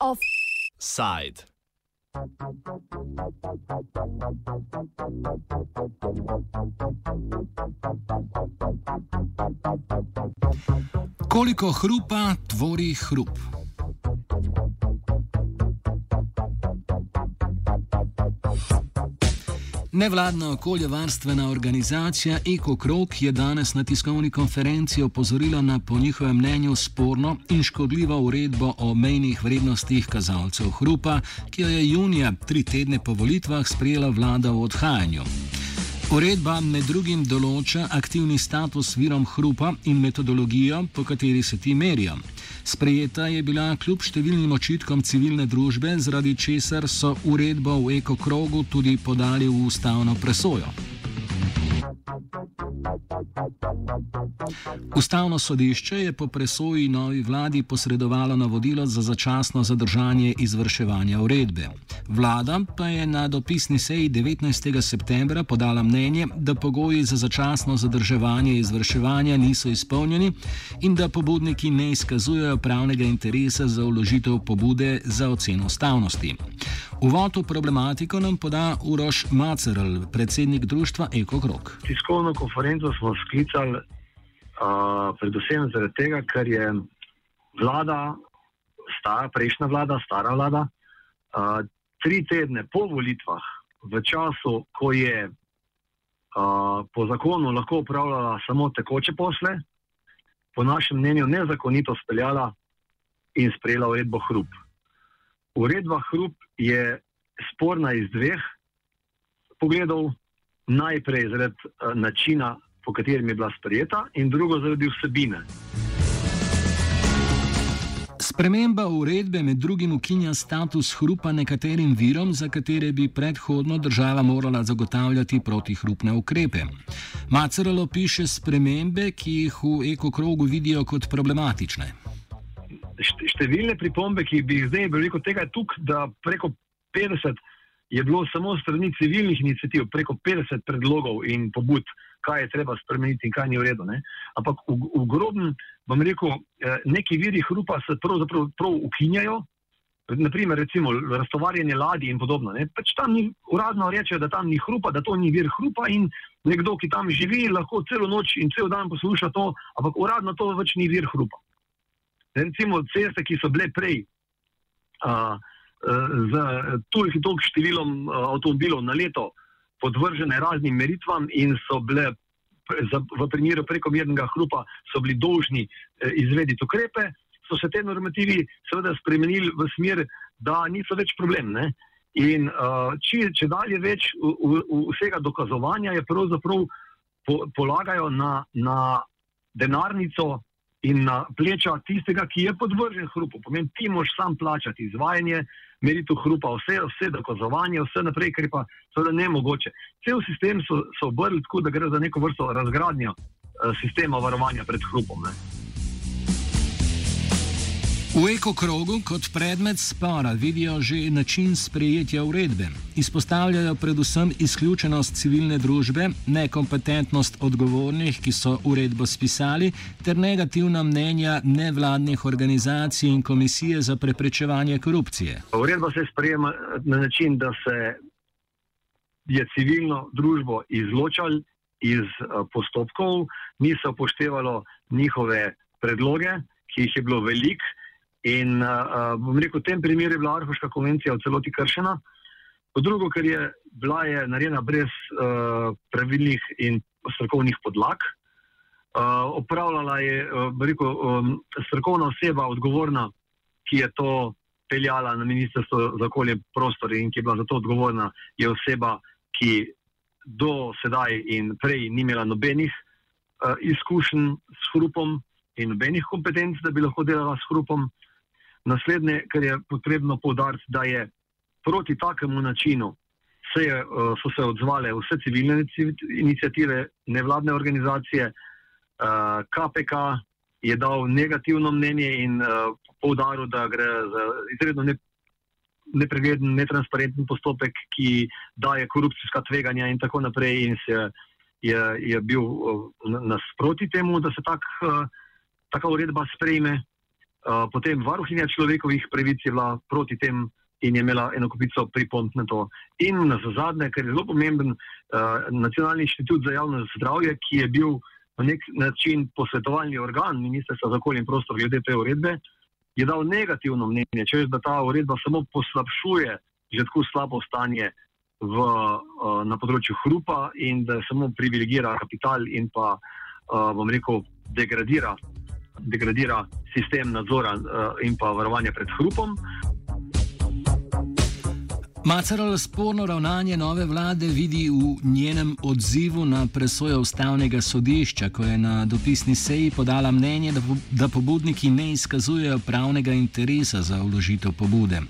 Offside. Koliko hrupa tvori hrup? Nevladna okoljevarstvena organizacija EcoKrog je danes na tiskovni konferenci opozorila na po njihovem mnenju sporno in škodljivo uredbo o mejnih vrednostih kazalcev hrupa, ki jo je junija, tri tedne po volitvah, sprejela vlada v odhajanju. Uredba med drugim določa aktivni status virom hrupa in metodologijo, po kateri se ti merijo. Sprejeta je bila kljub številnim očitkom civilne družbe, zaradi česar so uredbo v ekokrogu tudi podali v ustavno presojo. Ustavno sodišče je po presoji novi vladi posredovalo navodilo za začasno zadržanje izvrševanja uredbe. Vlada pa je na dopisni seji 19. septembra podala mnenje, da pogoji za začasno zadrževanje izvrševanja niso izpolnjeni in da pobudniki ne izkazujejo pravnega interesa za uložitev pobude za oceno ustavnosti. Uvod v problematiko nam poda Uroš Macerl, predsednik društva EcoKrog. Tiskovno konferenco smo sklicali uh, predvsem zaradi tega, ker je vlada, stara, prejšnja vlada, stara vlada, uh, tri tedne po volitvah, v času, ko je uh, po zakonu lahko upravljala samo tekoče posle, po našem mnenju nezakonito speljala in sprejela uredbo Hrup. Uredba Hrup je sporna iz dveh pogledov. Najprej zaradi uh, načina, po katerem je bila sprejeta, in drugo zaradi vsebine. Sprememba uredbe med drugim ukinja status hrupa nekaterim virom, za katere bi predhodno država morala zagotavljati protihrupne ukrepe. Maceralo piše spremembe, ki jih v ekokrogu vidijo kot problematične. Številne pripombe, ki bi jih zdaj veliko tega je tukaj, da preko 50 je bilo samo strani civilnih inicijativ, preko 50 predlogov in pobud, kaj je treba spremeniti in kaj ni v redu. Ne? Ampak v, v grobnem, bom rekel, eh, neki viri hrupa se pravzaprav prav ukinjajo. Naprimer, recimo, raztovarjanje ladij in podobno. Pač tam ni, uradno rečejo, da tam ni hrupa, da to ni vir hrupa in nekdo, ki tam živi, lahko celo noč in cel dan posluša to, ampak uradno to več ni vir hrupa. Recimo, ceste, ki so bile prej uh, z toliko številom uh, avtomobilov na leto podvržene raznim meritvam in so bile v primeru prekomernega hrupa bili dolžni eh, izvediti ukrepe, so se te normativi seveda spremenili v smer, da niso več problem. Ne? In uh, če, če dalje več v, v vsega dokazovanja je pravzaprav po, polagajo na, na denarnico in na pleča tistega, ki je podvržen hrupu. Pomeni, ti moš sam plačati izvajanje, meritev hrupa, vse, vse dokazovanje, vse naprej, kar je pa seveda ne mogoče. Cel sistem so, so obrli tako, da gre za neko vrsto razgradnjo uh, sistema varovanja pred hrupom. Ne. V ekokrogu kot predmet spora vidijo že način sprejetja uredbe. Izpostavljajo predvsem izključenost civilne družbe, nekompetentnost odgovornih, ki so uredbo spisali, ter negativna mnenja nevladnih organizacij in komisije za preprečevanje korupcije. Uredba se sprejema na način, da se je civilno družbo izločali iz eh, postopkov, ni se upoštevalo njihove predloge, ki jih je bilo veliko. In uh, bom rekel, v tem primeru je bila Arhuška konvencija v celoti kršena. Po drugo, ker je bila je narejena brez uh, pravilnih in strokovnih podlag. Uh, opravljala je uh, rekel, um, strokovna oseba, odgovorna, ki je to peljala na Ministrstvo za okolje in prostor in ki je bila za to odgovorna, je oseba, ki do sedaj in prej ni imela nobenih uh, izkušenj s hrupom in nobenih kompetenc, da bi lahko delala s hrupom. Naslednje, kar je potrebno povdariti, da je proti takemu načinu se je, eh, so se odzvale vse civilne inicijative, nevladne organizacije, KPK eh, je dal negativno mnenje in eh, povdaril, da gre za izredno nepregleden, netransparenten postopek, ki daje korupcijska tveganja in tako naprej in se je, je bil nasproti temu, da se tak, taka uredba sprejme. Potem varuhinja človekovih pravic je bila proti tem in je imela eno kupico pripomp na to. In na zadnje, kar je zelo pomemben, Nacionalni inštitut za javno zdravje, ki je bil na nek način posvetovalni organ Ministrstva za okolje in prostor glede te uredbe, je dal negativno mnenje, češ da ta uredba samo poslabšuje že tako slabo stanje v, na področju hrupa in da samo privilegira kapital in pa, bom rekel, degradira, degradira sistem nadzora in pa varovanja pred hrupom. Macaral sporno ravnanje nove vlade vidi v njenem odzivu na presojo ustavnega sodišča, ko je na dopisni seji podala mnenje, da, da pobudniki ne izkazujejo pravnega interesa za vložitev pobude.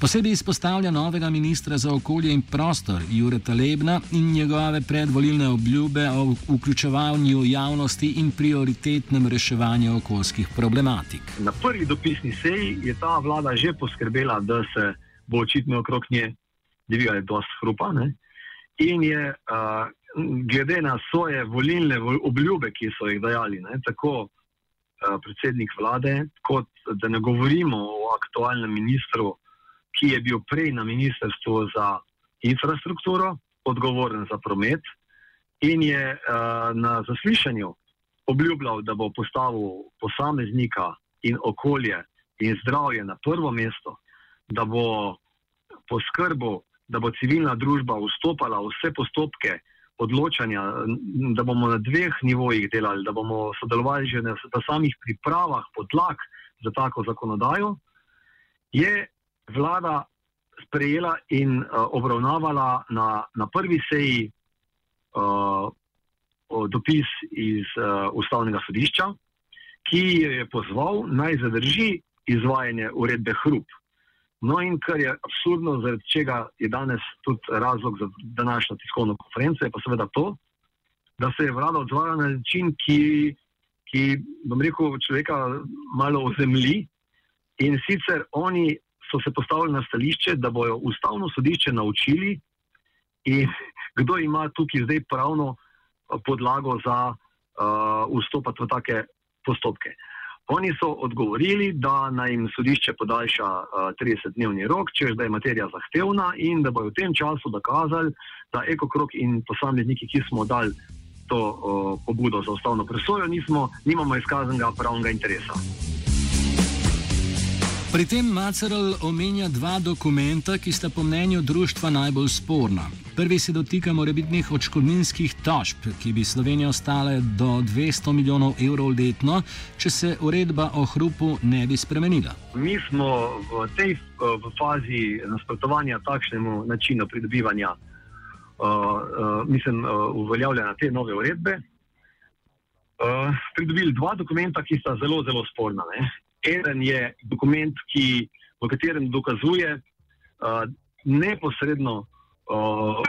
Posebej izpostavlja novega ministra za okolje in prostor Jureta Lebna in njegove predvolilne obljube o vključevanju javnosti in prioritetnem reševanju okoljskih problematik. Na prvi dopisni seji je ta vlada že poskrbela, da se bo očitno okrog nje dvigala dosta hrupa. Ne? In je uh, glede na svoje volilne obljube, ki so jih dajali, ne? tako uh, predsednik vlade, kot da ne govorimo o aktualnem ministru, ki je bil prej na ministrstvu za infrastrukturo, odgovoren za promet, in je uh, na zaslišanju obljubljal, da bo postavil posameznika in okolje in zdravje na prvo mesto da bo poskrbel, da bo civilna družba vstopala v vse postopke odločanja, da bomo na dveh nivojih delali, da bomo sodelovali že na, na samih pripravah podlag za tako zakonodajo, je vlada sprejela in uh, obravnavala na, na prvi seji uh, dopis iz uh, ustavnega sodišča, ki je pozval naj zadrži izvajanje uredbe Hrup. No, in kar je absurdno, zaradi čega je danes tudi razlog za današnjo tiskovno konferenco, je pa seveda to, da se je vlada odzvala na način, ki, ki bom rekel, človeka malo ozemlji. In sicer oni so se postavili na stališče, da bojo ustavno sodišče naučili, kdo ima tukaj zdaj pravno podlago za uh, vstopati v take postopke. Oni so odgovorili, da naj jim sodišče podaljša uh, 30-dnevni rok, če je materija zahtevna in da bodo v tem času dokazali, da ekokrok in posamezniki, ki smo dali to uh, pobudo za ustavno presojo, nismo, nimamo izkazanega pravnega interesa. Pri tem Maceral omenja dva dokumenta, ki sta po mnenju društva najbolj sporna. Prvi se dotika morebitnih odškodninskih tožb, ki bi Slovenijo stale do 200 milijonov evrov letno, če se uredba o hrupu ne bi spremenila. Mi smo v tej v fazi nasprotovanja takšnemu načinu pridobivanja, uh, uh, mislim, uh, uveljavljanja te nove uredbe. Uh, pridobili dva dokumenta, ki sta zelo, zelo sporna. Ne? Eden je dokument, ki, v katerem dokazuje uh, neposredno uh,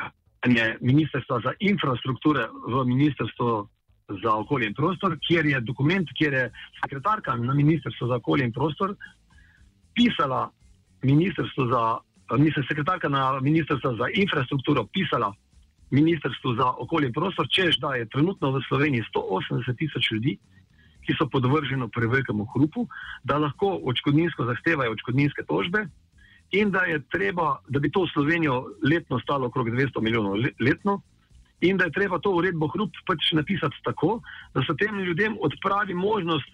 ministrstva za infrastrukture v ministrstvo za okolje in prostor, kjer je dokument, kjer je sekretarka na ministrstvu za okolje in prostor pisala ministrstvo za, mislim, sekretarka na ministrstvo za infrastrukturo pisala ministrstvu za okolje in prostor, čež da je trenutno v Sloveniji 180 tisoč ljudi, ki so podvrženi prevelikemu hrupu, da lahko odškodninsko zahtevajo odškodninske tožbe in da je treba, da bi to Slovenijo letno stalo okrog 200 milijonov letno. In da je treba to uredbo hrup pač napisati tako, da se tem ljudem odpravi možnost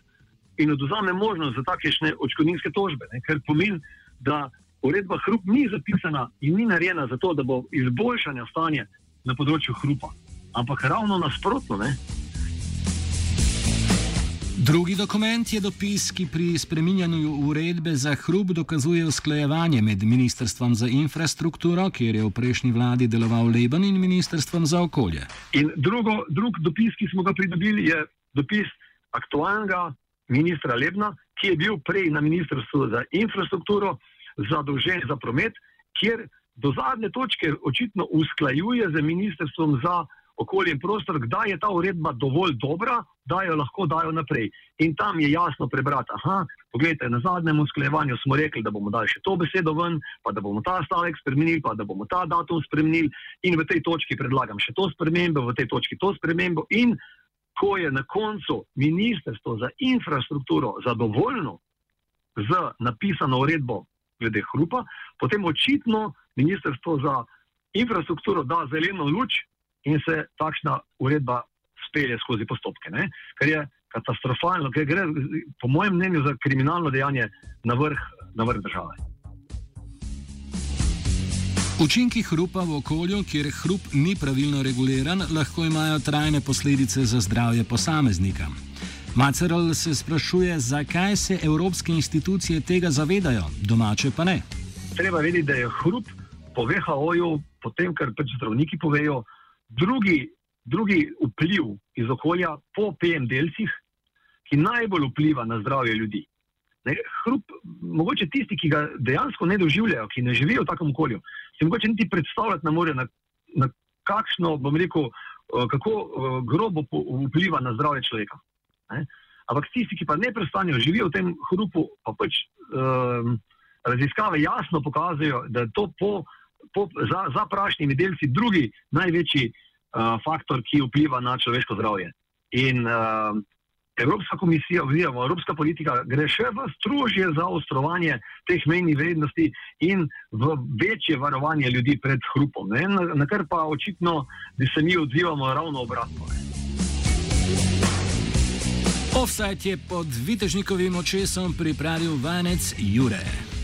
in oduzame možnost za takšne odškodninske tožbe. Ne? Ker pomeni, da uredba hrup ni zapisana in ni narejena za to, da bo izboljšanja stanja na področju hrupa, ampak ravno nasprotno. Ne? Drugi dokument je dopis, ki pri spreminjanju uredbe za hrup dokazuje usklajevanje med Ministrstvom za infrastrukturo, kjer je v prejšnji vladi deloval Leben, in Ministrstvom za okolje. In drugo, drug dopis, ki smo ga pridobili, je dopis aktualnega ministra Lebna, ki je bil prej na Ministrstvu za infrastrukturo zadolžen za promet, kjer do zadnje točke očitno usklajuje z Ministrstvom za okolje in prostor, kdaj je ta uredba dovolj dobra, da jo lahko dajo naprej. In tam je jasno prebrati, aha, pogledajte, na zadnjem usklajevanju smo rekli, da bomo dali še to besedo ven, pa da bomo ta stavek spremenili, pa da bomo ta datum spremenili in v tej točki predlagam še to spremembo, v tej točki to spremembo in ko je na koncu ministrstvo za infrastrukturo zadovoljno z napisano uredbo glede hrupa, potem očitno ministrstvo za infrastrukturo da zeleno luč in se takšna uredba spelje skozi postopke. Ne? Kar je katastrofalno, ker gre, po mojem mnenju, za kriminalno dejanje na vrh, na vrh države. Učinki hrupa v okolju, kjer hrup ni pravilno reguliran, lahko imajo trajne posledice za zdravje posameznika. Maceral se sprašuje, zakaj se evropske institucije tega zavedajo, domače pa ne. Treba vedeti, da je hrup po WHO-ju, potem, kar pač zdravniki povejo, drugi, drugi vpliv iz okolja po PM delcih, ki najbolj vpliva na zdravje ljudi. Ne, hrup, mogoče tisti, ki ga dejansko ne doživljajo, ki ne živijo v takem okolju, si mogoče niti predstavljati ne morejo, na, na kakšno, bom rekel, eh, kako eh, grobo vpliva na zdravje človeka. Ne. Ampak tisti, ki pa ne prestanejo, živijo v tem hrupu, pa pač um, raziskave jasno pokazujejo, da je to po, po, za, za prašnimi delci drugi največji uh, faktor, ki vpliva na človeško zdravje. In uh, Evropska komisija, oziroma Evropska politika, gre še v strožje zaostrovanje teh mejnih vrednosti in v večje varovanje ljudi pred hrupom, ne? na, na kar pa očitno, da se mi odzivamo ravno obratno. Offside je pod vitežnikovim očesom pripravil vanec Jure.